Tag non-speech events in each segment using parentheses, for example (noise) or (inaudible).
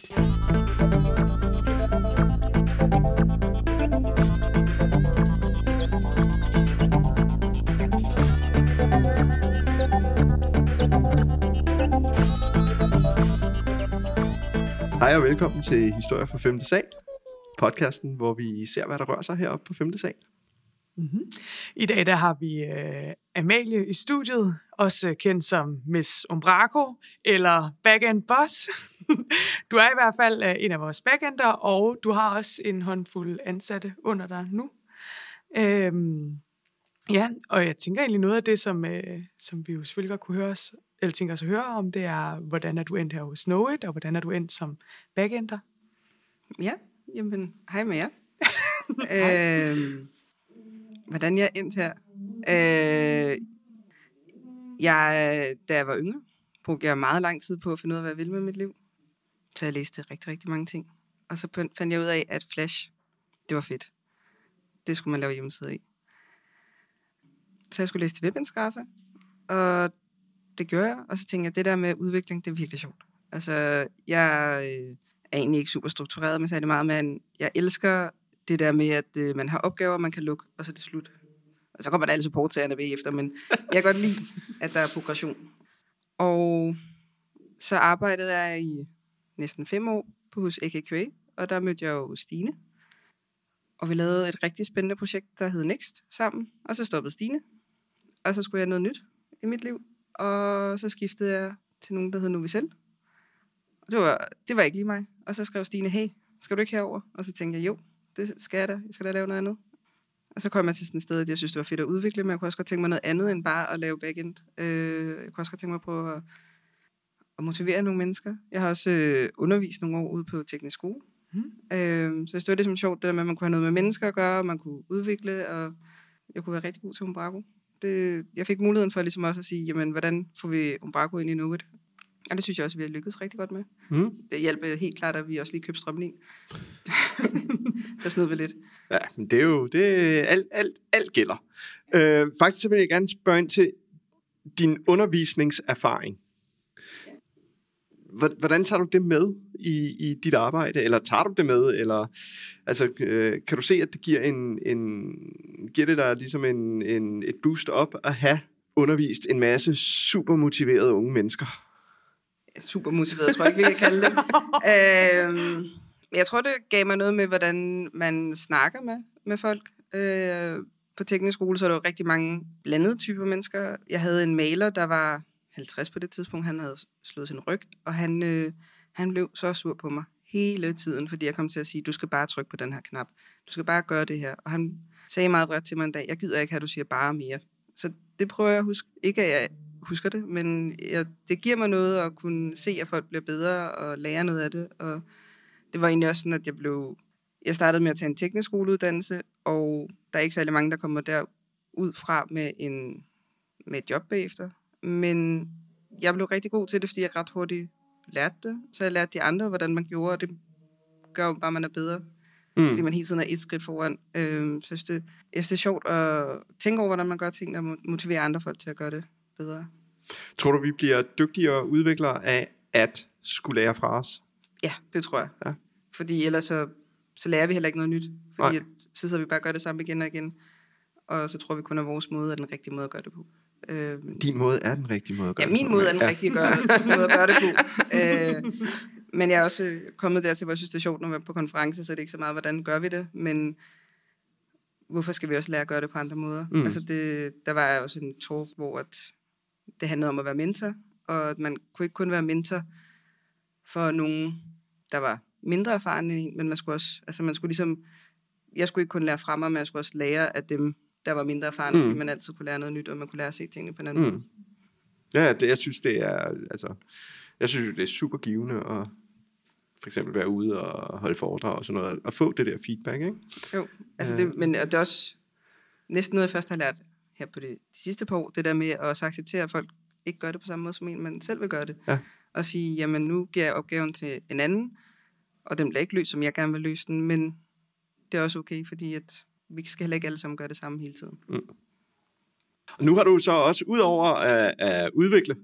Hej og velkommen til Historier fra 5. sal. Podcasten, hvor vi ser, hvad der rører sig heroppe på 5. sal. Mm-hmm. I dag der har vi uh, Amalie i studiet, også kendt som Miss Umbraco eller Backend Boss du er i hvert fald uh, en af vores backender, og du har også en håndfuld ansatte under dig nu. Øhm, ja, og jeg tænker egentlig noget af det, som, uh, som vi jo selvfølgelig godt kunne høre os, eller tænker os at høre om, det er, hvordan er du endt her hos Know It, og hvordan er du endt som backender? Ja, jamen, hej med jer. (laughs) øhm, hvordan jeg endte her? Øh, jeg, da jeg var yngre, brugte jeg meget lang tid på at finde ud af, hvad jeg ville med mit liv. Så jeg læste rigtig, rigtig mange ting. Og så fandt jeg ud af, at Flash, det var fedt. Det skulle man lave hjemmesider i. Så jeg skulle læse til webintegrator, og det gjorde jeg. Og så tænkte jeg, at det der med udvikling, det er virkelig sjovt. Altså, jeg øh, er egentlig ikke super struktureret, men så er det meget, men jeg elsker det der med, at øh, man har opgaver, man kan lukke, og så er det slut. Og så kommer der alle ved efter, men jeg kan godt lide, at der er progression. Og så arbejdede jeg i næsten fem år på hos AKQA, og der mødte jeg jo Stine. Og vi lavede et rigtig spændende projekt, der hed Next sammen, og så stoppede Stine. Og så skulle jeg noget nyt i mit liv, og så skiftede jeg til nogen, der hed Novicel. Og det var, det var ikke lige mig. Og så skrev Stine, hey, skal du ikke herover? Og så tænkte jeg, jo, det skal jeg da. Jeg skal da lave noget andet. Og så kom jeg til sådan et sted, at jeg synes, det var fedt at udvikle, men jeg kunne også godt tænke mig noget andet end bare at lave backend. Øh, jeg kunne også godt tænke mig at prøve at, at motivere nogle mennesker. Jeg har også øh, undervist nogle år ude på teknisk skole. Mm. Øh, så jeg stod det som sjovt, det der med, at man kunne have noget med mennesker at gøre, og man kunne udvikle, og jeg kunne være rigtig god til Umbraco. Det, jeg fik muligheden for ligesom også at sige, jamen, hvordan får vi Umbraco ind i noget? Og det synes jeg også, vi har lykkedes rigtig godt med. Mm. Det hjælper helt klart, at vi også lige købte strømlin. (laughs) der snød vi lidt. Ja, men det er jo, det alt, alt, alt gælder. Øh, faktisk så vil jeg gerne spørge ind til din undervisningserfaring. Hvordan tager du det med i, i dit arbejde? Eller tager du det med? Eller, altså, øh, kan du se, at det giver, en, en, giver det dig ligesom en, en, et boost op at have undervist en masse super motiverede unge mennesker? super motiveret, tror jeg ikke, vi kan kalde det. (laughs) øhm, jeg tror, det gav mig noget med, hvordan man snakker med, med folk. Øh, på teknisk skole, så er der jo rigtig mange blandede typer mennesker. Jeg havde en maler, der var 50 på det tidspunkt. Han havde slået sin ryg, og han, øh, han blev så sur på mig hele tiden, fordi jeg kom til at sige, du skal bare trykke på den her knap. Du skal bare gøre det her. Og han sagde meget bredt til mig en dag, jeg gider ikke have, at du siger bare mere. Så det prøver jeg at huske. Ikke at jeg husker det, men jeg, det giver mig noget at kunne se, at folk bliver bedre og lære noget af det. Og det var egentlig også sådan, at jeg blev... Jeg startede med at tage en teknisk skoleuddannelse, og der er ikke særlig mange, der kommer der ud fra med, en, med et job bagefter. Men jeg blev rigtig god til det, fordi jeg ret hurtigt lærte det. Så jeg lærte de andre, hvordan man gjorde, og det gør jo bare, at man er bedre. Mm. Fordi man hele tiden er et skridt foran. Øhm, så jeg synes, det, jeg synes, det er sjovt at tænke over, hvordan man gør ting, og motivere andre folk til at gøre det bedre. Tror du, vi bliver dygtigere udviklere af at skulle lære fra os? Ja, det tror jeg. Ja. Fordi ellers så, så lærer vi heller ikke noget nyt. Fordi at, så sidder vi bare og gør det samme igen og igen. Og så tror vi kun, at vores måde er den rigtige måde at gøre det på. Øh, Din måde er den rigtige måde at gøre ja, det min måde er den rigtige gøre, måde at gøre det på. (laughs) Øh, men jeg er også kommet dertil, hvor jeg synes, det er sjovt, når vi er på konference, så er det ikke så meget, hvordan gør vi det, men hvorfor skal vi også lære at gøre det på andre måder? Mm. Altså det, der var også en talk, hvor at det handlede om at være mentor, og at man kunne ikke kun være mentor for nogen, der var mindre erfarne men man skulle også, altså man skulle ligesom, jeg skulle ikke kun lære fra mig, men jeg skulle også lære af dem, der var mindre erfarne, mm. fordi man altid kunne lære noget nyt, og man kunne lære at se tingene på en anden mm. måde. Ja, det, jeg synes, det er, altså, jeg synes, det er super givende at for eksempel være ude og holde foredrag og sådan noget, og få det der feedback, ikke? Jo, altså det, men det er også næsten noget, jeg først har lært her på det, de sidste par år, det der med at acceptere, at folk ikke gør det på samme måde som en, men selv vil gøre det. Ja. Og sige, jamen nu giver jeg opgaven til en anden, og den bliver ikke løst, som jeg gerne vil løse den, men det er også okay, fordi at vi skal heller ikke alle sammen gøre det samme hele tiden. Mm. Og nu har du så også, ud over at, at udvikle,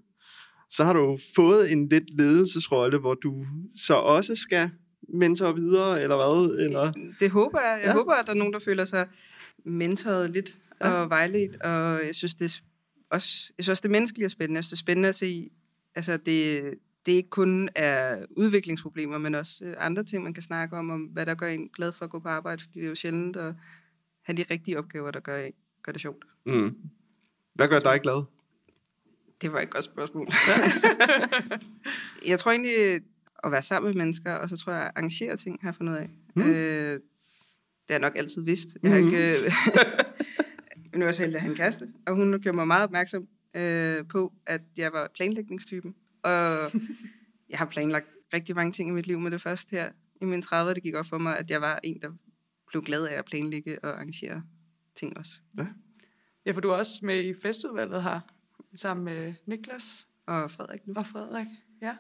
så har du fået en lidt ledelsesrolle, hvor du så også skal mentor videre, eller hvad? Eller? Det håber jeg. Jeg Ja. håber, at der er nogen, der føler sig mentoret lidt Ja. og vejledt, og jeg synes, det er også, jeg synes også, det er menneskeligt og spændende. Jeg synes, det er spændende at se, altså det, det ikke kun er udviklingsproblemer, men også øh, andre ting, man kan snakke om, om hvad der gør en glad for at gå på arbejde, fordi det er jo sjældent at have de rigtige opgaver, der gør, gør det sjovt. Mm. Hvad gør dig glad? Det var et godt spørgsmål. (laughs) jeg tror egentlig, at være sammen med mennesker, og så tror jeg, at arrangere ting, har jeg fundet af. Mm. Mm. Øh, det har jeg nok altid vidst. Jeg har Mhm. ikke... Øh, (laughs) (laughs) nu er jeg så heldig at have en kæreste, og hun gjorde mig meget opmærksom øh, på, at jeg var planlægningstypen. Og jeg har planlagt rigtig mange ting i mit liv med det første her. I mine 30'er, det gik op for mig, at jeg var en, der blev glad af at planlægge og arrangere ting også. Ja, for du er også med i festudvalget her, sammen med Niklas Og Frederik nu. og Frederik. Ja.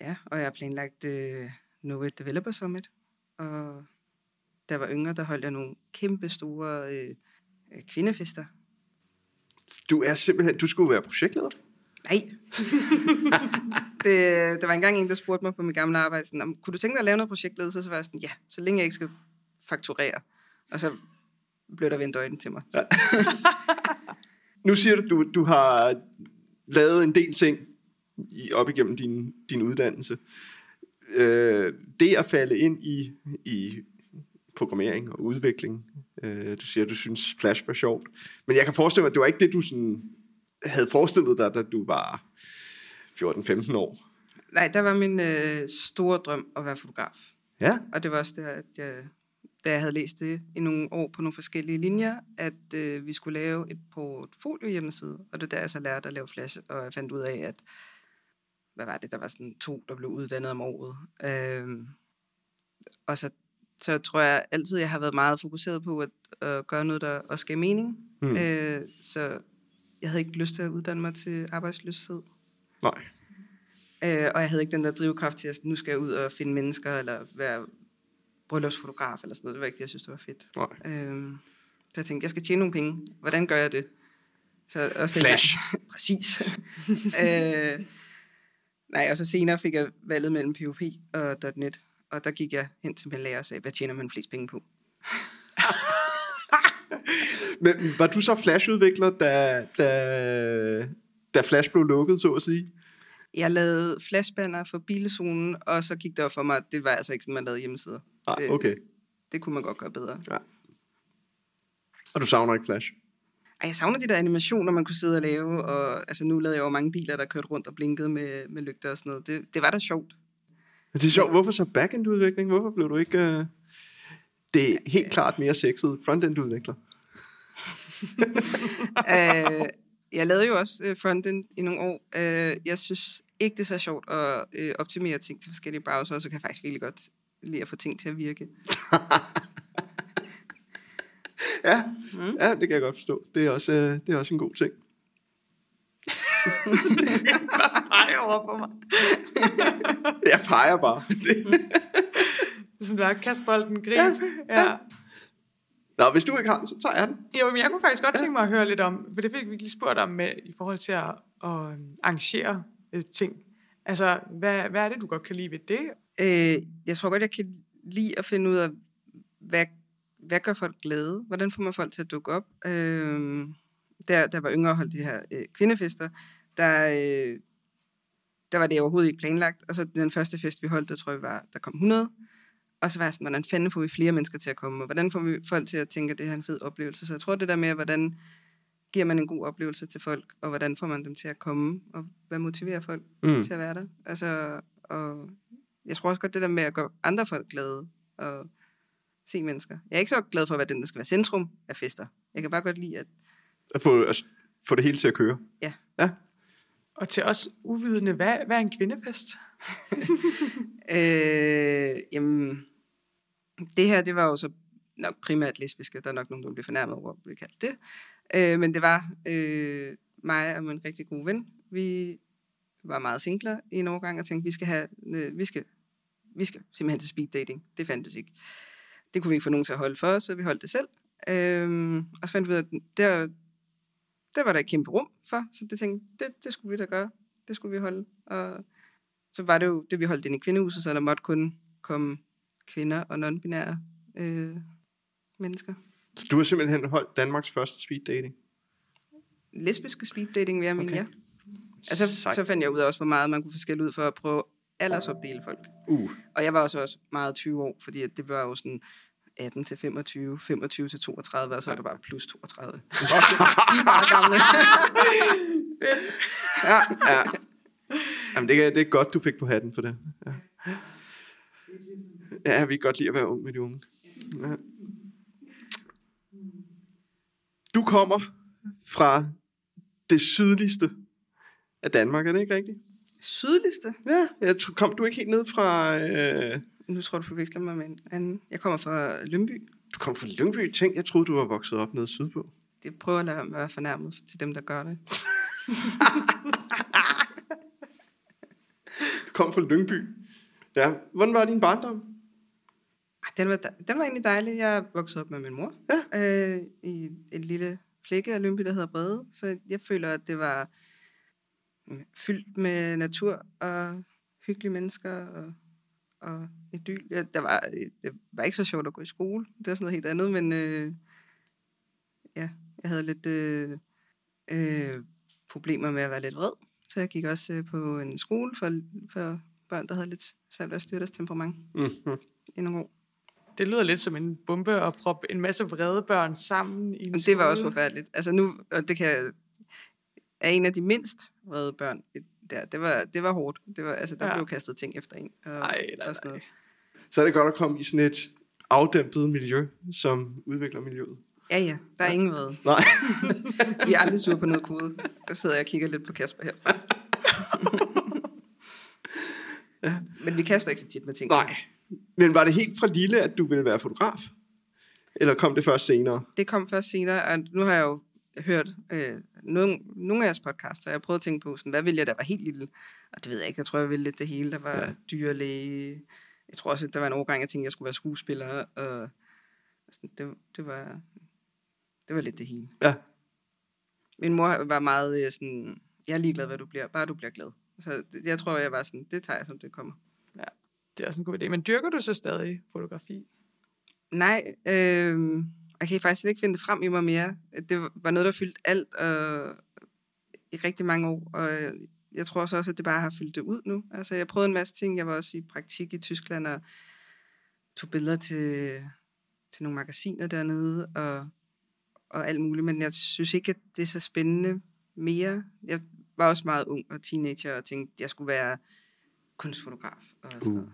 Ja, og jeg har planlagt øh, Nova Developer Summit. Og da jeg var yngre, der holdt jeg nogle kæmpe store øh, kvindefester. Du er simpelthen, du skulle være projektleder. Nej. (laughs) det, der var engang en, der spurgte mig på mit gamle arbejde, sådan, "Om, kunne du tænke dig at lave noget projektledelse? Så var jeg sådan, ja, så længe jeg ikke skal fakturere. Og så blev der vendt øjnene til mig. Så, Nu siger du, du, du har lavet en del ting i, op igennem din, din uddannelse. Øh, det at falde ind i, i programmering og udvikling, øh, du siger, du synes Flash var sjovt. Men jeg kan forestille mig, at det var ikke det, du sådan havde forestillet dig, da du var 14-15 år. nej, der var min øh, store drøm at være fotograf. Ja, Og det var også der, at jeg, da jeg havde læst det i nogle år på nogle forskellige linjer, at øh, vi skulle lave et portfolio hjemmeside. Og det er der, jeg så lærte at lave flash, og jeg fandt ud af, at hvad var det, der var sådan to, der blev uddannet om året. Øhm, og så, så tror jeg altid, jeg har været meget fokuseret på at, at gøre noget, der også gav mening. Mm. Øh, så jeg havde ikke lyst til at uddanne mig til arbejdsløshed. nej. Øh, og jeg havde ikke den der drivkraft til, at nu skal jeg ud og finde mennesker, eller være bryllupsfotograf, eller sådan noget. Det var ikke det, jeg synes, det var fedt. nej. Øh, så jeg tænkte, jeg skal tjene nogle penge. Hvordan gør jeg det? Så også Flash. Her, (laughs) præcis. (laughs) øh, nej, og så senere fik jeg valget mellem POP og .NET. Og der gik jeg hen til min lærer og sagde, hvad tjener man flest penge på? (laughs) Men var du så Flash-udvikler, da, da, da Flash blev lukket, så at sige? Jeg lavede flashbanner for bilezonen, og så gik det op for mig, at det var altså ikke sådan, man lavede hjemmesider. Nej, Det- okay. Det kunne man godt gøre bedre. Og du savner ikke Flash? Ej, jeg savner de der animationer, man kunne sidde og lave, og altså, nu lavede jeg jo mange biler, der kørte rundt og blinkede med, med lygter og sådan noget. Det, det var da sjovt. Det er sjovt, hvorfor så backend-udvikling? Hvorfor blev du ikke... Uh... Det er helt klart mere sexet frontend-udvikler. uh, (laughs) jeg lavede jo også uh, frontend i nogle år. Uh, jeg synes ikke, det er så sjovt at uh, optimere ting til forskellige browser, og så kan jeg faktisk virkelig godt lide at få ting til at virke. (laughs) Ja, Mm. ja, det kan jeg godt forstå. Det er også, det er også en god ting. (laughs) Pege over på mig. Jeg peger bare. (laughs) Det. Er sådan, der kaste bolden, gribe. Ja, ja. ja. Nå, hvis du ikke har den, så tager jeg den. Jo, men jeg kunne faktisk godt tænke mig at høre lidt om, for det fik vi lige spurgt om med, i forhold til at, at øhm, arrangere øh, ting. Altså, hvad, hvad er det, du godt kan lide ved det? Øh, jeg tror godt, jeg kan lide at finde ud af, hvad, hvad gør folk glade? Hvordan får man folk til at dukke op? Øh, der, der var yngre holdt de her øh, kvindefester, der, øh, der var det overhovedet ikke planlagt. Og så den første fest, vi holdt, der tror jeg var, der kom 100. Og så var jeg sådan, hvordan fanden får vi flere mennesker til at komme? Og hvordan får vi folk til at tænke, at det her er en fed oplevelse? Så jeg tror, det der med, hvordan giver man en god oplevelse til folk, og hvordan får man dem til at komme, og hvad motiverer folk Mm. til at være der. Altså, og jeg tror også godt det der med at gøre andre folk glade og se mennesker. Jeg er ikke så glad for at være den, der skal være centrum af fester. Jeg kan bare godt lide, at At få, at få det hele til at køre. Ja. Ja. Og til os uvidende, hvad, hvad er en kvindefest? (laughs) øh, jamen, det her, det var jo så nok primært lesbiske. Der er nok nogen, der bliver fornærmet over, at vi kaldt det. Øh, men det var øh, mig og min rigtig gode ven. Vi var meget singler i en årgang og tænkte, vi skal have, øh, vi skal, vi skal simpelthen til speed dating. Det fandtes ikke. Det kunne vi ikke få nogen til at holde for os, så vi holdt det selv. Øh, og så fandt vi ud af, at der, der var der et kæmpe rum for, så det tænkte, det, det skulle vi da gøre. Det skulle vi holde. Og så var det jo det, vi holdt ind i kvindehuset, så der måtte kun komme kvinder og non-binære øh, mennesker. Så du har simpelthen holdt Danmarks første speed dating? Lesbiske speed dating, vil jeg mene, Okay. ja. Altså, Sejt. så fandt jeg ud af også, hvor meget man kunne forskellige ud for at prøve aldersopdele folk. Uh, Og jeg var også, også meget 20 år, fordi det var jo sådan 18 til 25, 25 til 32, og så er der bare plus 32. (laughs) De er bare gamle. ja, ja. Jamen, det, er, det er godt, du fik på hatten for det. Ja, ja vi kan godt lide at være ung med de unge. Ja. Du kommer fra det sydligste af Danmark, er det ikke rigtigt? Sydligste. Ja, jeg tror, kom du ikke helt ned fra... Øh, Nu tror du, du forveksler mig med en anden. Jeg kommer fra Lønby. du kom fra Lyngby. Tænk, jeg troede, du var vokset op nede sydpå. Det prøver at lade være fornærmet til dem, der gør det. (laughs) Du kom fra Lyngby. Ja, hvordan var din barndom? Den var, den var egentlig dejlig. Jeg voksede op med min mor Ja. øh, i et lille flække af Lønby, der hedder Brede. Så jeg føler, at det var fyldt med natur og hyggelige mennesker og, og idyl. Ja, der var, det var ikke så sjovt at gå i skole. Det var sådan noget helt andet, men øh, ja, jeg havde lidt øh, øh, problemer med at være lidt vred. Så jeg gik også øh, på en skole for, for børn, der havde lidt svært ved at styre deres temperament Mm-hmm. i nogle år. Det lyder lidt som en bombe at proppe en masse vrede børn sammen i en Men det var også skole. forfærdeligt. Altså nu, og det kan er en af de mindst vrede børn der. Det var, det var hårdt. Det var, altså, der Ja. blev kastet ting efter en. Og, Ej, nej, og sådan noget. Så er det godt at komme i sådan et afdæmpet miljø, som udvikler miljøet. Ja, ja. Der er ingen vrede. Nej. (laughs) Vi er aldrig sure på noget kode. Der sidder jeg og kigger lidt på Kasper her. (laughs) Men vi kaster ikke så tit med ting. Nej. Men var det helt fra lille, at du ville være fotograf? Eller kom det først senere? Det kom først senere, og nu har jeg jo hørt øh, nogle, nogle af jeres podcasts, og jeg prøvet at tænke på, sådan, hvad ville jeg, jeg var helt lille? Og det ved jeg ikke, jeg tror, jeg ville lidt det hele. Der var Ja. dyrlæge. Jeg tror også, der var en årgang, jeg tænkte, jeg skulle være skuespiller, og sådan, det, det, var, det var lidt det hele. Ja. Min mor var meget øh, sådan, jeg er ligeglad, hvad du bliver, bare du bliver glad. Så jeg tror, jeg var sådan, det tager jeg, som det kommer. Det er også en god idé. Men dyrker du så stadig fotografi? Nej, øh, jeg kan faktisk ikke finde det frem i mig mere. Det var noget, der fyldte alt øh, i rigtig mange år, og jeg tror så også, at det bare har fyldt det ud nu. Altså, jeg prøvede en masse ting. Jeg var også i praktik i Tyskland og tog billeder til, til nogle magasiner dernede og, og alt muligt, men jeg synes ikke, at det er så spændende mere. Jeg var også meget ung og teenager og tænkte, at jeg skulle være kunstfotograf og sådan noget.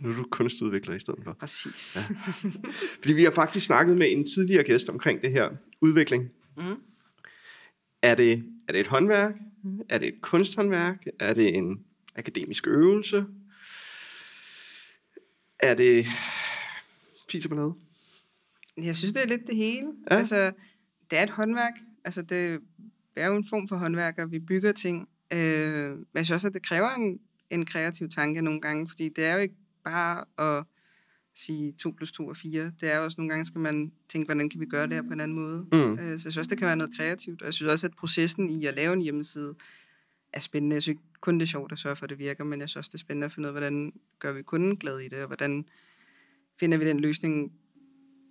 Nu er du kunstudvikler i stedet for. Præcis. Ja. Fordi vi har faktisk snakket med en tidligere gæst omkring det her udvikling. Mm. Er det, er det et håndværk? Er det et kunsthåndværk? Er det en akademisk øvelse? Er det ballade? Jeg synes, det er lidt det hele. Ja. Altså, det er et håndværk. Altså, det er jo en form for håndværk, og vi bygger ting. Øh, men jeg synes også, at det kræver en, en kreativ tanke nogle gange, fordi det er jo ikke bare at sige 2 plus 2 er 4. Det er jo også nogle gange, skal man tænke, hvordan kan vi gøre det her på en anden måde. Mm. Øh, så jeg synes også, det kan være noget kreativt. Og jeg synes også, at processen i at lave en hjemmeside er spændende. Jeg synes kun det er sjovt at sørge for, at det virker, men jeg synes også, det er spændende at finde ud af, hvordan gør vi kunden glad i det, og hvordan finder vi den løsning,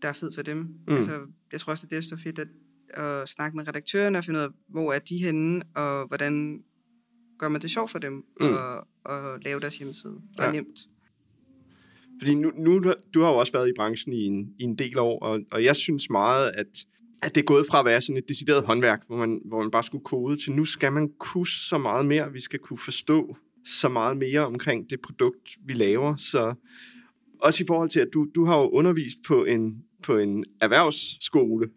der er fed for dem. Mm. Altså, jeg tror også, det er så fedt at, at snakke med redaktørerne og finde ud af, hvor er de henne, og hvordan gør man det sjovt for dem Mm. at, at lave deres hjemmeside. Det er Ja. nemt. Fordi nu, nu, du har jo også været i branchen i en, i en del år, og, og jeg synes meget, at, at det er gået fra at være sådan et decideret håndværk, hvor man, hvor man bare skulle kode, til nu skal man kunne så meget mere. Vi skal kunne forstå så meget mere omkring det produkt, vi laver. Så også i forhold til, at du, du har jo undervist på en, på en erhvervsskole,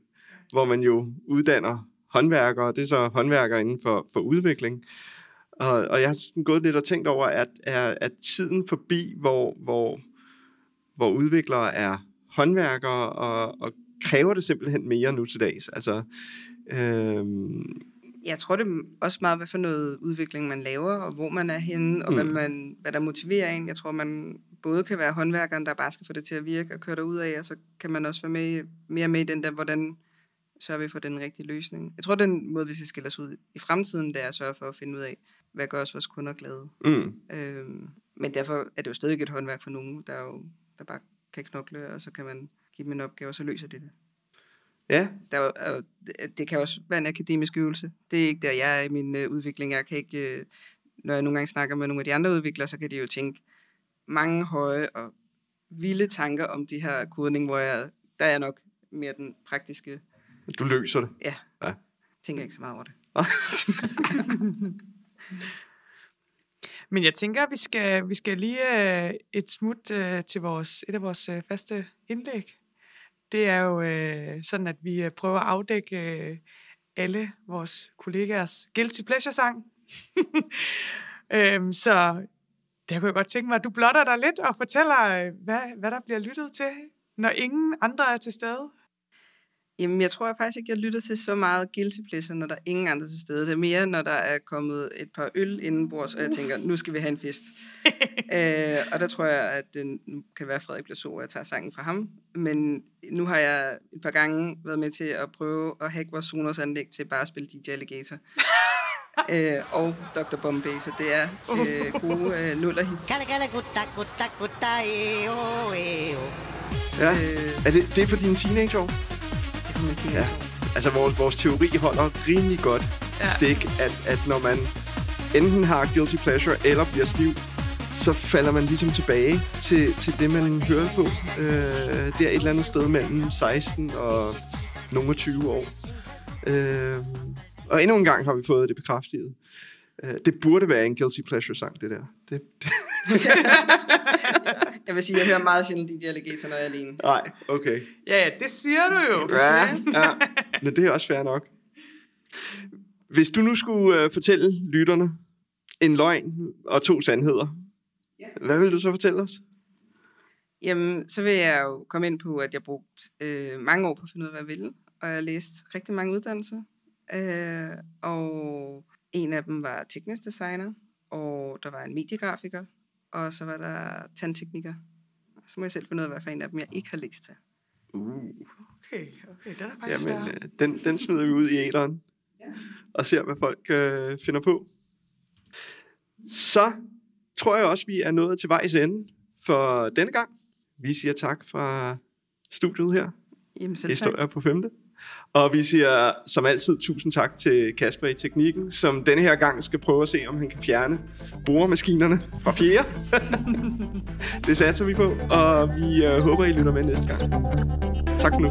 hvor man jo uddanner håndværkere. Det er så håndværkere inden for, for udvikling. Og, og jeg har sådan gået lidt og tænkt over, at er, at tiden forbi, hvor, hvor, hvor udviklere er håndværkere, og, og kræver det simpelthen mere nu til dags. Altså, øhm, Jeg tror, det er også meget, hvad for noget udvikling man laver, og hvor man er henne, og Mm. mm. hvad, man, hvad der motiverer en. Jeg tror, man både kan være håndværkeren, der bare skal få det til at virke og køre derud af, og så kan man også være med, mere med i den der, hvordan sørger vi for den rigtige løsning. Jeg tror, den måde, vi skal skille os ud i fremtiden, det er at sørge for at finde ud af, hvad gør os vores kunder glade. Mm. Øhm, men derfor er det jo stadig et håndværk for nogen, der, jo, der bare kan knokle, og så kan man give dem en opgave, og så løser de det. Ja, Der er, jo- det- kan også være en akademisk øvelse. Det er ikke der, jeg er i min øh, udvikling. Jeg kan ikke, øh, når jeg nogle gange snakker med nogle af de andre udviklere, så kan de jo tænke mange høje og vilde tanker om de her kodning, hvor jeg, der er nok mere den praktiske, du løser det. tænker ikke så meget over det. (laughs) Men jeg tænker, at vi skal, vi skal lige øh, et smut øh, til vores, et af vores øh, faste indlæg. Det er jo øh, sådan, at vi øh, prøver at afdække øh, alle vores kollegaers guilty pleasure-sang. (laughs) øhm, så der kunne jeg godt tænke mig, at du blotter dig lidt og fortæller, øh, hvad, hvad der bliver lyttet til, når ingen andre er til stede. Jamen, jeg tror faktisk ikke, jeg lytter til så meget guilty pleasure, når der er ingen andre til stede. Det er mere, når der er kommet et par øl indenbords, og jeg tænker, nu skal vi have en fest. (laughs) øh, og der tror jeg, at det nu kan være, at Frederik bliver så, og jeg tager sangen fra ham. Men nu har jeg et par gange været med til at prøve at hacke vores Sonos anlæg til bare at spille DJ Alligator. (laughs) øh, og Dr. Bombay, så det er øh, gode øh, nullerhits. Kala kala gutta gutta gutta eo eo. Ja. Øh, Er det, det er for dine teenageår? Til Ja. Altså, vores, vores teori holder rimelig godt ja. Stik, at, at når man enten har guilty pleasure eller bliver stiv, så falder man ligesom tilbage til, til det, man hørte på. Øh, det er et eller andet sted mellem 16 og nogle og 20 år. Øh, og endnu en gang har vi fået det bekræftet. Øh, det burde være en guilty pleasure-sang, det der. Det, det, (laughs) (laughs) Jeg vil sige, jeg hører meget sjældent DJ Alligator, når jeg er alene. nej, okay. Ja, ja, det siger du jo. Ja, ja. Men det er også fair nok. Hvis du nu skulle øh, fortælle lytterne en løgn og to sandheder, Ja. hvad vil du så fortælle os? Jamen, så vil jeg jo komme ind på, at jeg brugte øh, mange år på at finde ud af, hvad jeg ville. Og jeg læste rigtig mange uddannelser. Øh, og en af dem var teknisk designer, og der var en mediegrafiker, og så var der tandtekniker. Så må jeg selv finde ud af, hvad for en af dem, jeg ikke har læst til. Uh, Okay, okay, den er faktisk jamen, øh, den, den smider vi ud i æderen Ja. og ser, hvad folk øh, finder på. Så tror jeg også, vi er nået til vejs ende for denne gang. Vi siger tak fra studiet her. Jamen, selv tak. Historier på femte. Og vi siger som altid tusind tak til Kasper i Teknikken, som denne her gang skal prøve at se, om han kan fjerne boremaskinerne fra fjerde. (laughs) det satser vi på, og vi øh, håber, I lytter med næste gang. Tak for nu.